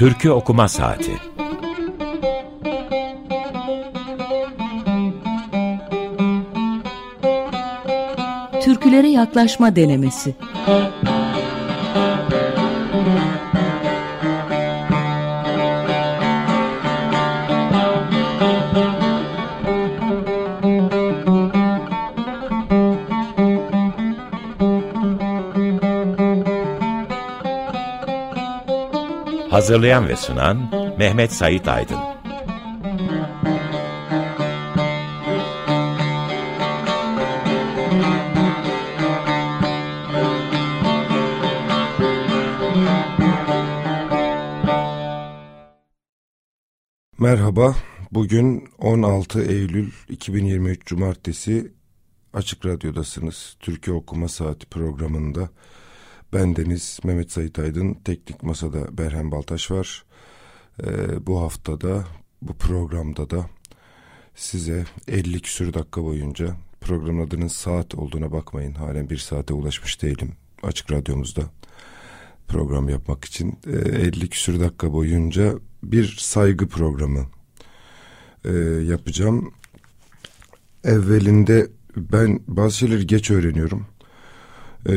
Türkü Okuma Saati. Türkülere yaklaşma denemesi Hazırlayan ve sunan Mehmet Sait Aydın Merhaba, bugün 16 Eylül 2023 Cumartesi Açık Radyo'dasınız. Türkiye Okuma Saati programında bendeniz Mehmet Sait Aydın, Teknik Masa'da Berhem Baltaş var. Ee, bu haftada, bu programda da size 50 küsür dakika boyunca program adının saat olduğuna bakmayın. Halen bir saate ulaşmış değilim Açık Radyomuzda program yapmak için. Ee, 50 küsür dakika boyunca bir saygı programı e, yapacağım. Evvelinde ben bazı şeyleri geç öğreniyorum. Ee,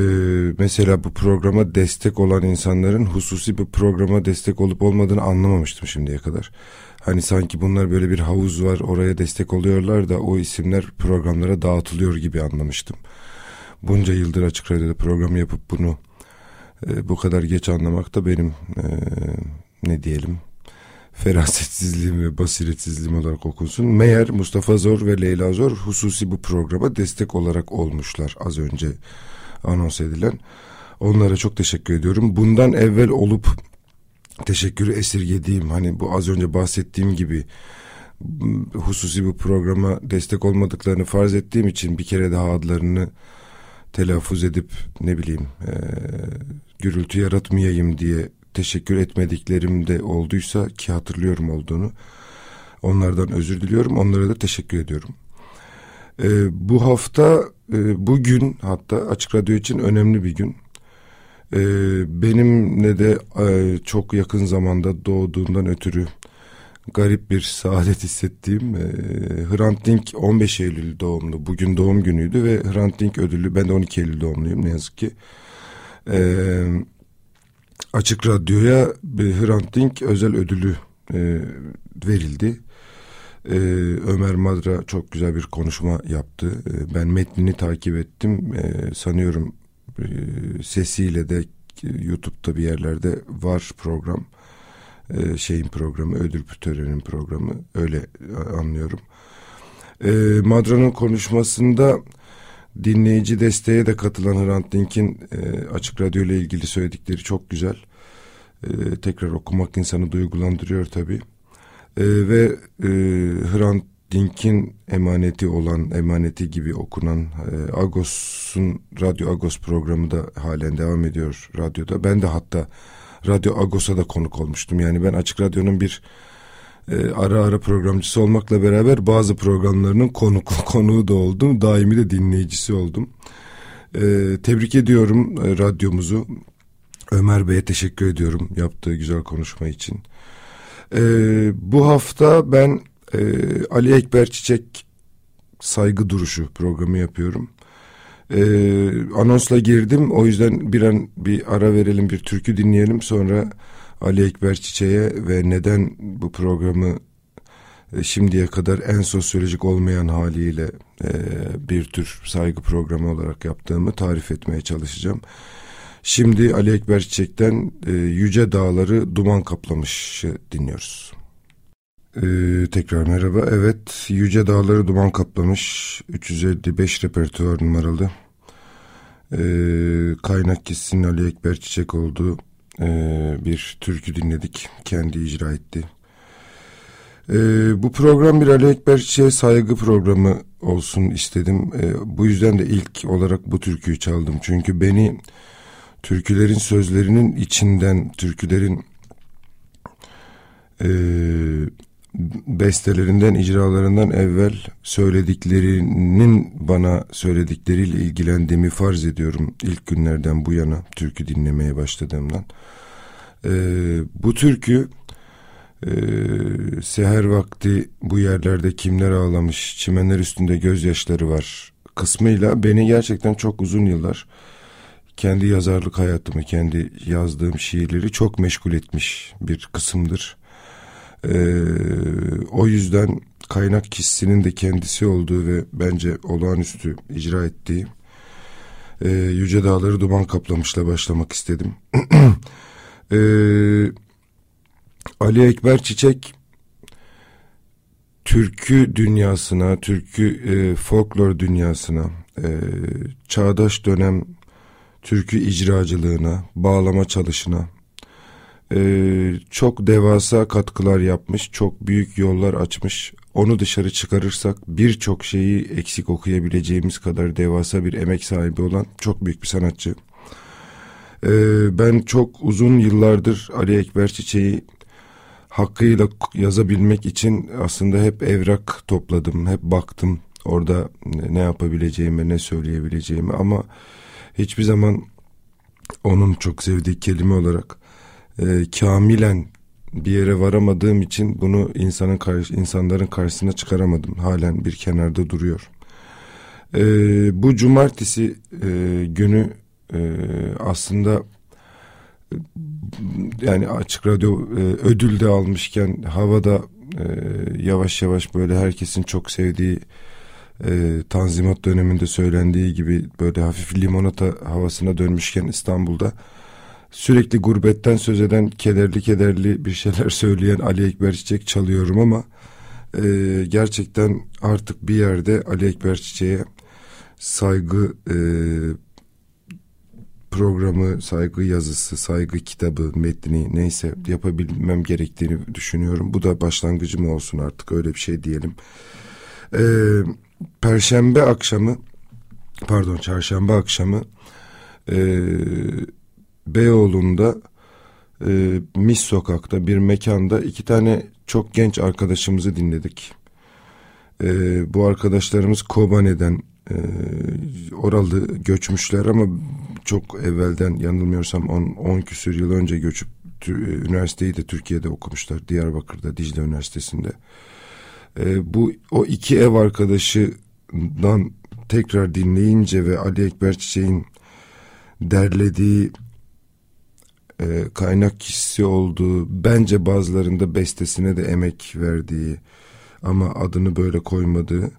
mesela bu programa destek olan insanların hususi bir programa destek olup olmadığını anlamamıştım şimdiye kadar. Hani sanki bunlar böyle bir havuz var oraya destek oluyorlar da o isimler programlara dağıtılıyor gibi anlamıştım. Bunca yıldır açık radyoda program yapıp bunu e, bu kadar geç anlamak da benim e, ne diyelim ferasetsizliğim ve basiretsizliğim olarak okunsun. Meğer Mustafa Zor ve Leyla Zor hususi bu programa destek olarak olmuşlar az önce anons edilen. Onlara çok teşekkür ediyorum. Bundan evvel olup teşekkürü esirgediğim hani bu az önce bahsettiğim gibi hususi bu programa destek olmadıklarını farz ettiğim için bir kere daha adlarını telaffuz edip ne bileyim e, gürültü yaratmayayım diye teşekkür etmediklerim de olduysa ki hatırlıyorum olduğunu onlardan özür diliyorum onlara da teşekkür ediyorum. E, bu hafta e, bugün hatta Açık Radyo için önemli bir gün. E, benimle de e, çok yakın zamanda doğduğundan ötürü garip bir saadet hissettiğim e, Hrant Dink 15 Eylül doğumlu. Bugün doğum günüydü ve Hrant Dink ödülü ben de 12 Eylül doğumluyum ne yazık ki. E, Açık Radyo'ya Hrant Dink özel ödülü e, verildi. Ee, Ömer Madra çok güzel bir konuşma yaptı. Ee, ben metnini takip ettim. Ee, sanıyorum e, sesiyle de YouTube'da bir yerlerde var program. Ee, şeyin programı, ödül töreninin programı. Öyle anlıyorum. Ee, Madra'nın konuşmasında dinleyici desteğe de katılan Hrant Dink'in e, Açık Radyo ile ilgili söyledikleri çok güzel. Ee, tekrar okumak insanı duygulandırıyor tabii e, ve e, Hrant Dink'in emaneti olan, emaneti gibi okunan e, Agos'un Radyo Agos programı da halen devam ediyor radyoda. Ben de hatta Radyo Agos'a da konuk olmuştum. Yani ben Açık Radyo'nun bir e, ara ara programcısı olmakla beraber bazı programlarının konuk, konuğu da oldum. Daimi de dinleyicisi oldum. E, tebrik ediyorum e, radyomuzu. Ömer Bey'e teşekkür ediyorum yaptığı güzel konuşma için. Ee, bu hafta ben e, Ali Ekber Çiçek saygı duruşu programı yapıyorum. Ee, anonsla girdim o yüzden bir an bir ara verelim bir türkü dinleyelim sonra Ali Ekber Çiçek'e ve neden bu programı e, şimdiye kadar en sosyolojik olmayan haliyle e, bir tür saygı programı olarak yaptığımı tarif etmeye çalışacağım. Şimdi Ali Ekber Çiçek'ten e, Yüce Dağları Duman Kaplamış'ı dinliyoruz. Ee, tekrar merhaba. Evet, Yüce Dağları Duman Kaplamış 355 repertuar numaralı. Ee, kaynak kişisinin Ali Ekber Çiçek olduğu e, bir türkü dinledik. Kendi icra etti. Ee, bu program bir Ali Ekber Çiçek'e saygı programı olsun istedim. Ee, bu yüzden de ilk olarak bu türküyü çaldım. Çünkü beni türkülerin sözlerinin içinden, türkülerin e, bestelerinden, icralarından evvel söylediklerinin bana söyledikleriyle ilgilendiğimi farz ediyorum ilk günlerden bu yana türkü dinlemeye başladığımdan. E, bu türkü e, seher vakti bu yerlerde kimler ağlamış, çimenler üstünde gözyaşları var kısmıyla beni gerçekten çok uzun yıllar kendi yazarlık hayatımı, kendi yazdığım şiirleri çok meşgul etmiş bir kısımdır. Ee, o yüzden kaynak kişisinin de kendisi olduğu ve bence olağanüstü icra ettiği e, Yüce Dağları Duman Kaplamış'la başlamak istedim. e, Ali Ekber Çiçek türkü dünyasına, türkü e, folklor dünyasına, e, çağdaş dönem türkü icracılığına, bağlama çalışına e, çok devasa katkılar yapmış, çok büyük yollar açmış. Onu dışarı çıkarırsak birçok şeyi eksik okuyabileceğimiz kadar devasa bir emek sahibi olan çok büyük bir sanatçı. E, ben çok uzun yıllardır Ali Ekber Çiçek'i hakkıyla yazabilmek için aslında hep evrak topladım, hep baktım orada ne yapabileceğimi, ne söyleyebileceğimi ama hiçbir zaman onun çok sevdiği kelime olarak e, kamilen bir yere varamadığım için bunu insanın karşı, insanların karşısına çıkaramadım. Halen bir kenarda duruyor. E, bu cumartesi e, günü e, aslında yani açık radyo e, ödül de almışken havada e, yavaş yavaş böyle herkesin çok sevdiği e, Tanzimat döneminde söylendiği gibi böyle hafif limonata havasına dönmüşken İstanbul'da sürekli gurbetten söz eden kederli kederli bir şeyler söyleyen Ali Ekber Çiçek çalıyorum ama e, gerçekten artık bir yerde Ali Ekber Çiçek'e saygı e, programı, saygı yazısı, saygı kitabı, metni neyse yapabilmem gerektiğini düşünüyorum. Bu da başlangıcım olsun artık öyle bir şey diyelim. Ee, Perşembe akşamı pardon çarşamba akşamı e, Beyoğlu'nda e, Mis Sokak'ta bir mekanda iki tane çok genç arkadaşımızı dinledik. E, bu arkadaşlarımız Kobane'den e, oralı göçmüşler ama çok evvelden yanılmıyorsam 10 küsür yıl önce göçüp üniversiteyi de Türkiye'de okumuşlar. Diyarbakır'da Dicle Üniversitesi'nde. E, bu o iki ev arkadaşından tekrar dinleyince ve Ali Ekber Çiçek'in derlediği e, kaynak kişisi olduğu bence bazılarında bestesine de emek verdiği ama adını böyle koymadığı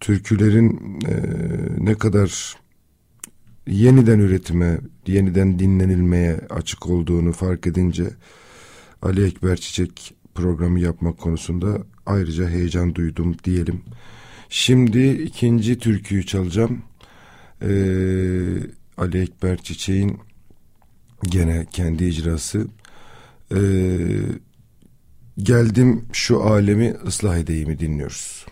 türkülerin e, ne kadar yeniden üretime, yeniden dinlenilmeye açık olduğunu fark edince Ali Ekber Çiçek programı yapmak konusunda ayrıca heyecan duydum diyelim. Şimdi ikinci türküyü çalacağım. Ee, Ali Ekber Çiçek'in gene kendi icrası. Ee, geldim şu alemi ıslah edeyimi dinliyoruz.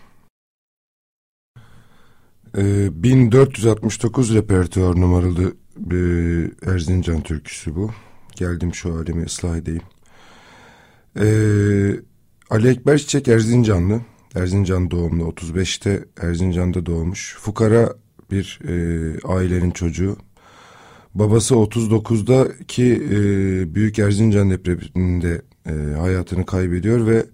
1469 ee, repertuar numaralı bir Erzincan türküsü bu. Geldim şu alemi ıslah edeyim. Ee, Ali Ekber Çiçek Erzincanlı. Erzincan doğumlu 35'te Erzincan'da doğmuş. Fukara bir e, ailenin çocuğu. Babası 39'da ki e, Büyük Erzincan depreminde e, hayatını kaybediyor ve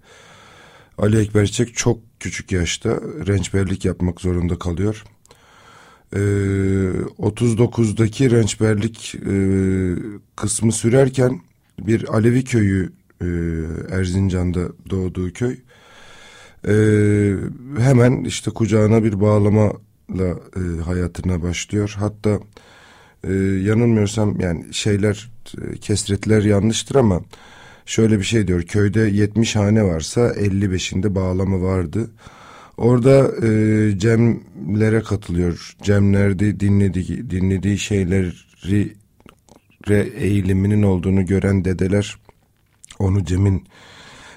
Ali Ekber Çiçek çok küçük yaşta rençberlik yapmak zorunda kalıyor. Ee, 39'daki rençberlik e, kısmı sürerken bir Alevi köyü e, Erzincan'da doğduğu köy. E, hemen işte kucağına bir bağlamayla e, hayatına başlıyor. Hatta e, yanılmıyorsam yani şeyler e, kesretler yanlıştır ama şöyle bir şey diyor. Köyde 70 hane varsa 55'inde bağlama vardı. Orada e, cemlere katılıyor. Cemlerde dinlediği, dinlediği şeyleri eğiliminin olduğunu gören dedeler onu Cem'in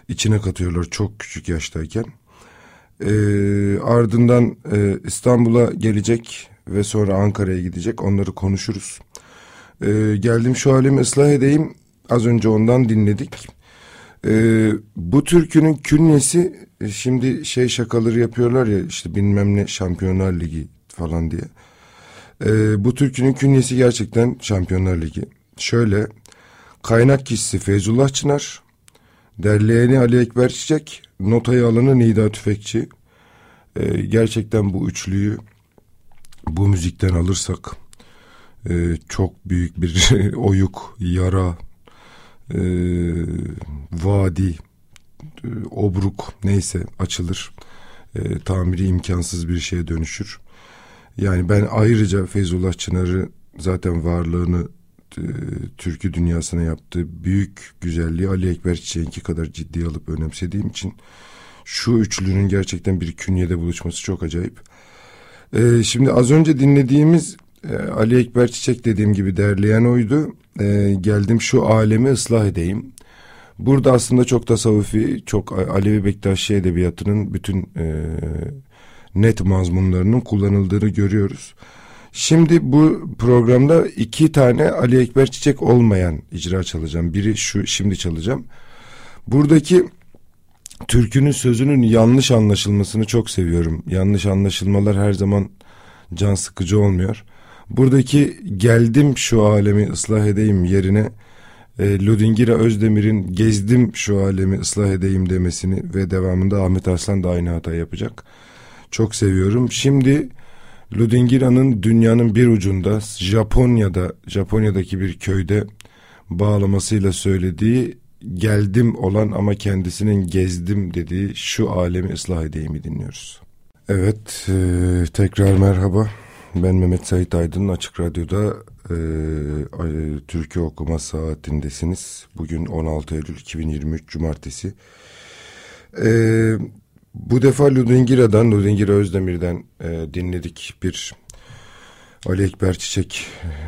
içine katıyorlar çok küçük yaştayken. E, ardından e, İstanbul'a gelecek ve sonra Ankara'ya gidecek. Onları konuşuruz. E, geldim şu halimi ıslah edeyim. Az önce ondan dinledik. E, bu türkünün künyesi e, şimdi şey şakaları yapıyorlar ya işte bilmem ne Şampiyonlar Ligi falan diye. E, bu türkünün künyesi gerçekten Şampiyonlar Ligi. Şöyle kaynak kişisi Feyzullah Çınar, derleyeni Ali Ekber Çiçek, notayı alanı Nida Tüfekçi. Ee, gerçekten bu üçlüyü bu müzikten alırsak e, çok büyük bir oyuk, yara, e, vadi, e, obruk neyse açılır. E, tamiri imkansız bir şeye dönüşür. Yani ben ayrıca Feyzullah Çınar'ı zaten varlığını e, türkü dünyasına yaptığı büyük güzelliği Ali Ekber Çiçek'inki kadar ciddi alıp önemsediğim için şu üçlünün gerçekten bir künyede buluşması çok acayip. E, şimdi az önce dinlediğimiz e, Ali Ekber Çiçek dediğim gibi derleyen oydu. E, geldim şu alemi ıslah edeyim. Burada aslında çok tasavvufi, çok Alevi Bektaşi edebiyatının bütün e, net mazmunlarının kullanıldığını görüyoruz. Şimdi bu programda iki tane Ali Ekber Çiçek olmayan icra çalacağım. Biri şu şimdi çalacağım. Buradaki türkünün sözünün yanlış anlaşılmasını çok seviyorum. Yanlış anlaşılmalar her zaman can sıkıcı olmuyor. Buradaki geldim şu alemi ıslah edeyim yerine e, Ludingira Özdemir'in gezdim şu alemi ıslah edeyim demesini ve devamında Ahmet Arslan da aynı hata yapacak. Çok seviyorum. Şimdi Ludingira'nın dünyanın bir ucunda Japonya'da Japonya'daki bir köyde bağlamasıyla söylediği geldim olan ama kendisinin gezdim dediği şu alemi ıslah edeyim'i dinliyoruz. Evet e, tekrar merhaba. Ben Mehmet Sait Aydın Açık Radyo'da e, Türkiye Okuma Saatindesiniz. Bugün 16 Eylül 2023 Cumartesi. E, bu defa Ludingira'dan, Ludingira Özdemir'den e, dinledik bir Ali Ekber Çiçek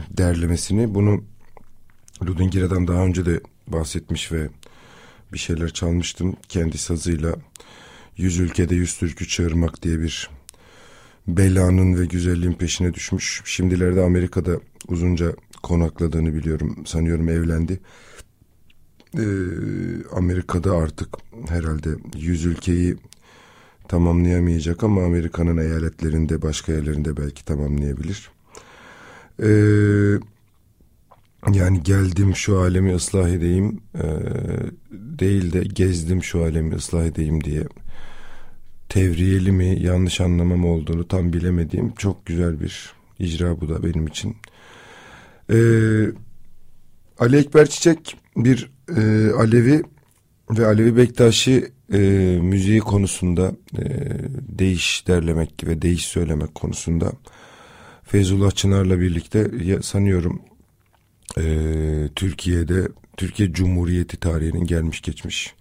derlemesini. Bunu Ludingira'dan daha önce de bahsetmiş ve bir şeyler çalmıştım. Kendi sazıyla Yüz Ülkede Yüz Türkü Çağırmak diye bir belanın ve güzelliğin peşine düşmüş. Şimdilerde Amerika'da uzunca konakladığını biliyorum. Sanıyorum evlendi. Ee, Amerika'da artık herhalde yüz ülkeyi tamamlayamayacak ama Amerika'nın eyaletlerinde başka yerlerinde belki tamamlayabilir. Ee, yani geldim şu alemi ıslah edeyim e, değil de gezdim şu alemi ıslah edeyim diye tevriyeli mi yanlış anlamam olduğunu tam bilemediğim çok güzel bir icra bu da benim için. Ee, Ali Ekber Çiçek bir e, Alevi ve Alevi Bektaşi e, müziği konusunda e, değiş derlemek ve değiş söylemek konusunda Feyzullah Çınar'la birlikte ya, sanıyorum e, Türkiye'de Türkiye Cumhuriyeti tarihinin gelmiş geçmiş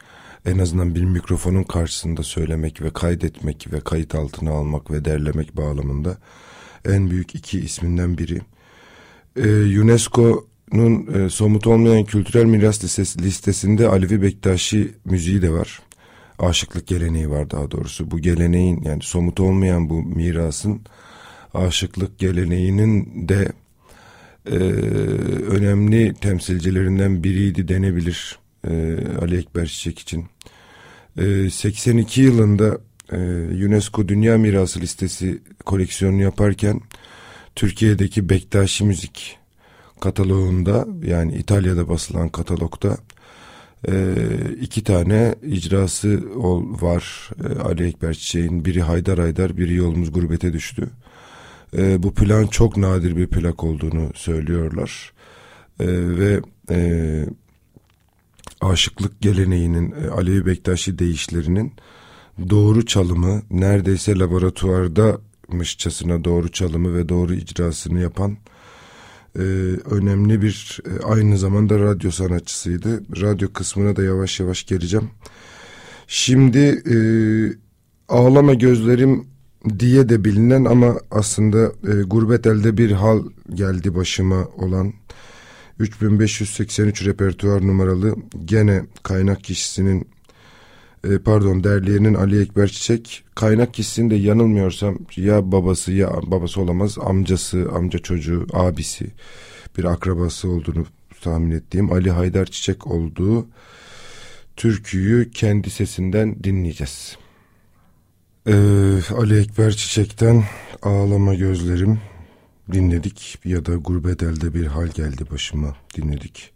en azından bir mikrofonun karşısında söylemek ve kaydetmek ve kayıt altına almak ve derlemek bağlamında en büyük iki isminden biri. Ee, UNESCO'nun e, somut olmayan kültürel miras listesi, listesinde Alevi Bektaşi müziği de var. Aşıklık geleneği var daha doğrusu. Bu geleneğin yani somut olmayan bu mirasın aşıklık geleneğinin de e, önemli temsilcilerinden biriydi denebilir e, Ali Ekber Çiçek için. E, 82 yılında e, UNESCO Dünya Mirası listesi koleksiyonunu yaparken Türkiye'deki Bektaşi Müzik kataloğunda yani İtalya'da basılan katalogda e, iki tane icrası ol, var e, Ali Ekber Çiçek'in. Biri Haydar Haydar, biri Yolumuz Gurbete Düştü. E, bu plan çok nadir bir plak olduğunu söylüyorlar. E, ve e, aşıklık geleneğinin, e, Alevi Bektaşi deyişlerinin doğru çalımı, neredeyse laboratuvardamışçasına doğru çalımı ve doğru icrasını yapan e, önemli bir e, aynı zamanda radyo sanatçısıydı. Radyo kısmına da yavaş yavaş geleceğim. Şimdi e, Ağlama Gözlerim diye de bilinen ama aslında e, gurbet elde bir hal geldi başıma olan 3583 repertuar numaralı gene kaynak kişisinin e, pardon derleyenin Ali Ekber Çiçek kaynak kişisinin de yanılmıyorsam ya babası ya babası olamaz amcası amca çocuğu abisi bir akrabası olduğunu tahmin ettiğim Ali Haydar Çiçek olduğu türküyü kendi sesinden dinleyeceğiz. Ee, Ali Ekber Çiçek'ten Ağlama Gözlerim dinledik ya da gurbet elde bir hal geldi başıma dinledik.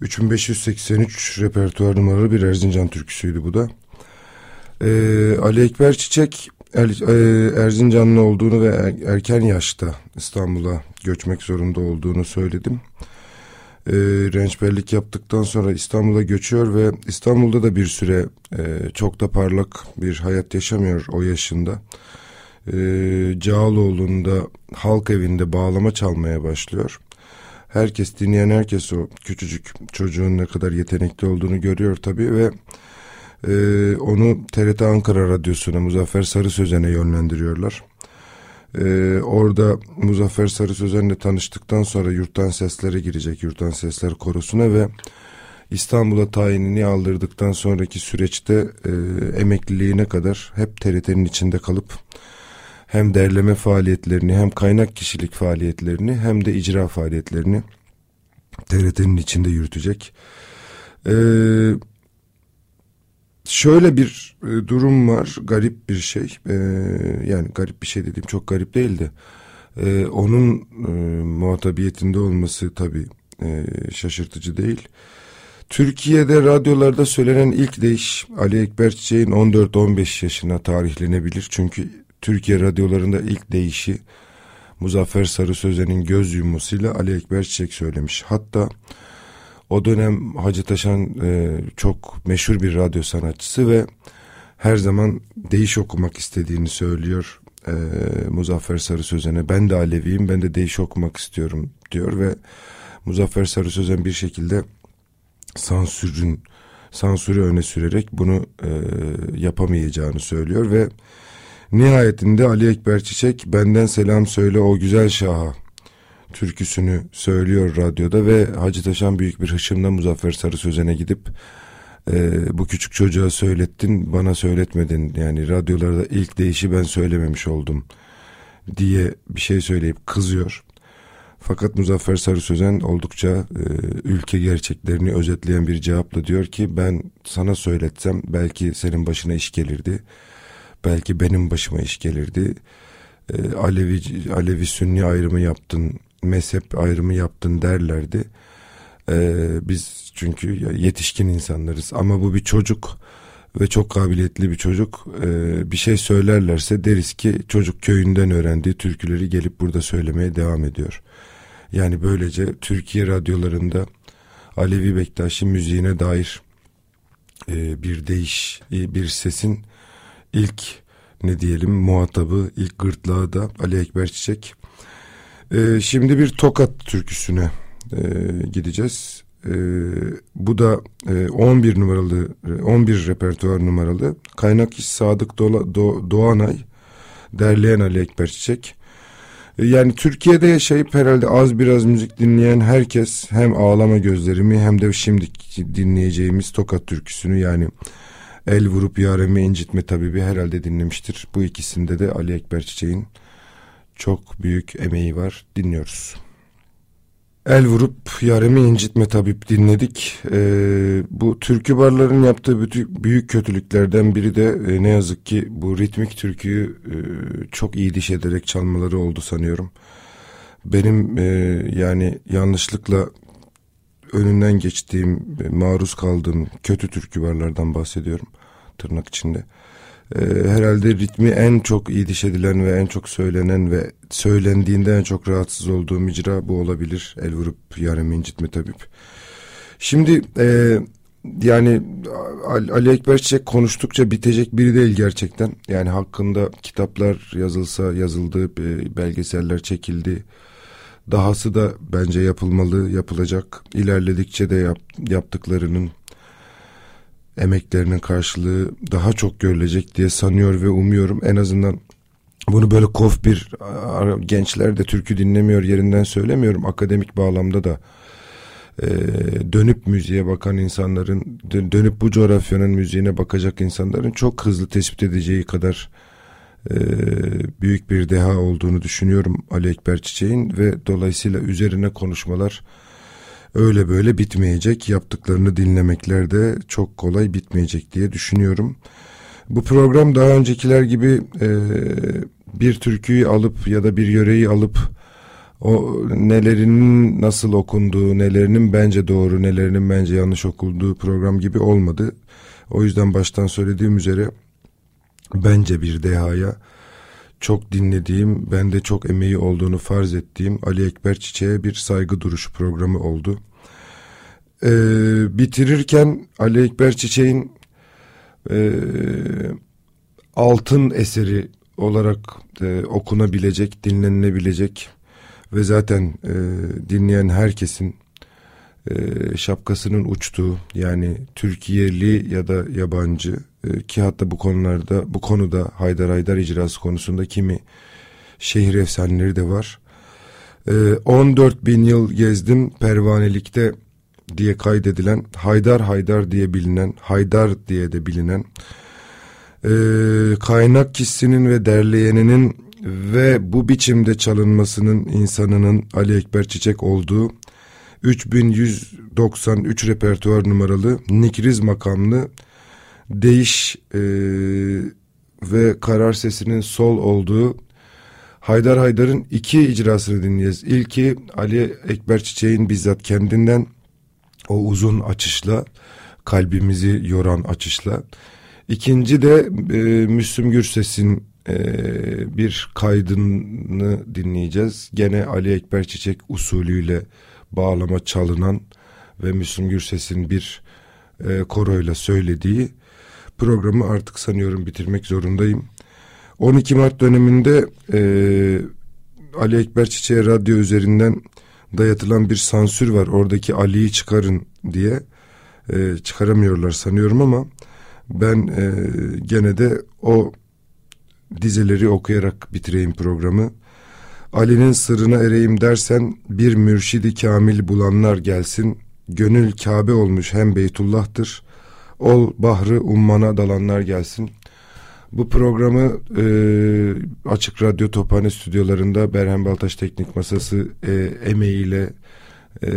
3583 repertuar numaralı bir Erzincan türküsüydü bu da. Ee, Ali Ekber Çiçek er, e, Erzincanlı olduğunu ve er, erken yaşta İstanbul'a göçmek zorunda olduğunu söyledim. E, rençberlik yaptıktan sonra İstanbul'a göçüyor ve İstanbul'da da bir süre e, çok da parlak bir hayat yaşamıyor o yaşında. E, Cağaloğlu'nda halk evinde bağlama çalmaya başlıyor. Herkes dinleyen herkes o küçücük çocuğun ne kadar yetenekli olduğunu görüyor tabii ve e, onu TRT Ankara Radyosu'na Muzaffer Sarı Sözen'e yönlendiriyorlar. E, orada Muzaffer Sarı Sözen'le tanıştıktan sonra Yurttan Seslere girecek Yurttan Sesler Korosu'na ve İstanbul'a tayinini aldırdıktan sonraki süreçte e, emekliliğine kadar hep TRT'nin içinde kalıp hem derleme faaliyetlerini hem kaynak kişilik faaliyetlerini hem de icra faaliyetlerini TRT'nin içinde yürütecek. Ee, şöyle bir e, durum var garip bir şey ee, yani garip bir şey dediğim çok garip değildi. Ee, onun e, muhatabiyetinde olması tabii e, şaşırtıcı değil. Türkiye'de radyolarda söylenen ilk deyiş Ali Ekber Çiçek'in 14-15 yaşına tarihlenebilir. Çünkü Türkiye radyolarında ilk deyişi Muzaffer Sarı Sözen'in göz yumusuyla Ali Ekber Çiçek söylemiş. Hatta o dönem Hacı Taşan e, çok meşhur bir radyo sanatçısı ve her zaman değiş okumak istediğini söylüyor e, Muzaffer Sarı Sözen'e. Ben de Aleviyim, ben de değiş okumak istiyorum diyor ve Muzaffer Sarı Sözen bir şekilde sansürün sansürü öne sürerek bunu e, yapamayacağını söylüyor ve nihayetinde Ali Ekber Çiçek benden selam söyle o güzel şaha türküsünü söylüyor radyoda ve Hacı Taşan büyük bir hışımla Muzaffer Sarı Sözen'e gidip e, bu küçük çocuğa söylettin bana söyletmedin yani radyolarda ilk deyişi ben söylememiş oldum diye bir şey söyleyip kızıyor. Fakat Muzaffer Sarı Sözen oldukça e, ülke gerçeklerini özetleyen bir cevapla diyor ki ben sana söyletsem belki senin başına iş gelirdi. Belki benim başıma iş gelirdi. E, Alevi Alevi Sünni ayrımı yaptın, mezhep ayrımı yaptın derlerdi. E, biz çünkü yetişkin insanlarız ama bu bir çocuk ve çok kabiliyetli bir çocuk e, bir şey söylerlerse deriz ki çocuk köyünden öğrendiği türküleri gelip burada söylemeye devam ediyor. Yani böylece Türkiye radyolarında Alevi Bektaşi müziğine dair e, bir değiş, e, bir sesin ilk ne diyelim muhatabı, ilk gırtlağı da Ali Ekber Çiçek. E, şimdi bir Tokat türküsüne e, gideceğiz. E, bu da e, 11 numaralı, 11 repertuar numaralı. Kaynak iş Sadık Dola, Do, Doğanay, derleyen Ali Ekber Çiçek. Yani Türkiye'de yaşayıp herhalde az biraz müzik dinleyen herkes hem ağlama gözlerimi hem de şimdi dinleyeceğimiz Tokat türküsünü yani El vurup yaremi incitme tabibi herhalde dinlemiştir. Bu ikisinde de Ali Ekber Çiçek'in çok büyük emeği var. Dinliyoruz. El vurup yaremi incitme tabip dinledik. Ee, bu türkü barların yaptığı büyük kötülüklerden biri de e, ne yazık ki bu ritmik türküyü e, çok iyi diş ederek çalmaları oldu sanıyorum. Benim e, yani yanlışlıkla önünden geçtiğim, e, maruz kaldığım kötü türkü barlardan bahsediyorum tırnak içinde e, herhalde ritmi en çok iyi diş edilen ve en çok söylenen ve söylendiğinde en çok rahatsız olduğum icra bu olabilir. El vurup yaremi incitme tabip. Şimdi e, yani Ali Ekber Çiçek konuştukça bitecek biri değil gerçekten. Yani hakkında kitaplar yazılsa yazıldı, e, belgeseller çekildi. Dahası da bence yapılmalı, yapılacak. İlerledikçe de yap, yaptıklarının emeklerinin karşılığı daha çok görülecek diye sanıyor ve umuyorum en azından bunu böyle kof bir gençler de türkü dinlemiyor yerinden söylemiyorum akademik bağlamda da e, dönüp müziğe bakan insanların dönüp bu coğrafyanın müziğine bakacak insanların çok hızlı tespit edeceği kadar e, büyük bir deha olduğunu düşünüyorum Ali Ekber Çiçek'in ve dolayısıyla üzerine konuşmalar öyle böyle bitmeyecek. Yaptıklarını dinlemekler de çok kolay bitmeyecek diye düşünüyorum. Bu program daha öncekiler gibi e, bir türküyü alıp ya da bir yöreyi alıp o nelerinin nasıl okunduğu, nelerinin bence doğru, nelerinin bence yanlış okulduğu program gibi olmadı. O yüzden baştan söylediğim üzere bence bir dehaya çok dinlediğim, bende çok emeği olduğunu farz ettiğim Ali Ekber Çiçek'e bir saygı duruşu programı oldu. Ee, bitirirken Ali Ekber Çiçek'in e, altın eseri olarak e, okunabilecek, dinlenilebilecek ve zaten e, dinleyen herkesin e, şapkasının uçtuğu yani Türkiye'li ya da yabancı ki hatta bu konularda bu konuda Haydar Haydar icrası konusunda kimi şehir efsaneleri de var. E, 14 bin yıl gezdim pervanelikte diye kaydedilen Haydar Haydar diye bilinen Haydar diye de bilinen e, kaynak kişisinin ve derleyeninin ve bu biçimde çalınmasının insanının Ali Ekber Çiçek olduğu 3193 repertuar numaralı Nikriz makamlı değiş e, ve karar sesinin sol olduğu Haydar Haydar'ın iki icrasını dinleyeceğiz. İlki Ali Ekber Çiçek'in bizzat kendinden o uzun açışla kalbimizi yoran açışla. İkinci de e, Müslüm Gürses'in e, bir kaydını dinleyeceğiz. Gene Ali Ekber Çiçek usulüyle bağlama çalınan ve Müslüm Gürses'in bir e, koroyla söylediği programı artık sanıyorum bitirmek zorundayım. 12 Mart döneminde e, Ali Ekber Çiçek'e radyo üzerinden dayatılan bir sansür var. Oradaki Ali'yi çıkarın diye e, çıkaramıyorlar sanıyorum ama ben e, gene de o dizeleri okuyarak bitireyim programı. Ali'nin sırrına ereyim dersen bir mürşidi kamil bulanlar gelsin. Gönül Kabe olmuş hem Beytullah'tır. Ol bahrı ummana dalanlar gelsin. Bu programı e, Açık Radyo Tophane stüdyolarında Berhem Baltaş Teknik Masası e, emeğiyle e,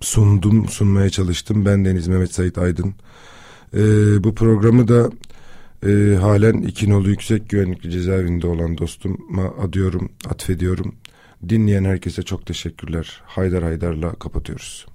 sundum, sunmaya çalıştım. Ben Deniz Mehmet Sait Aydın. E, bu programı da e, halen iki nolu yüksek güvenlikli cezaevinde olan dostuma adıyorum, atfediyorum. Dinleyen herkese çok teşekkürler. Haydar Haydar'la kapatıyoruz.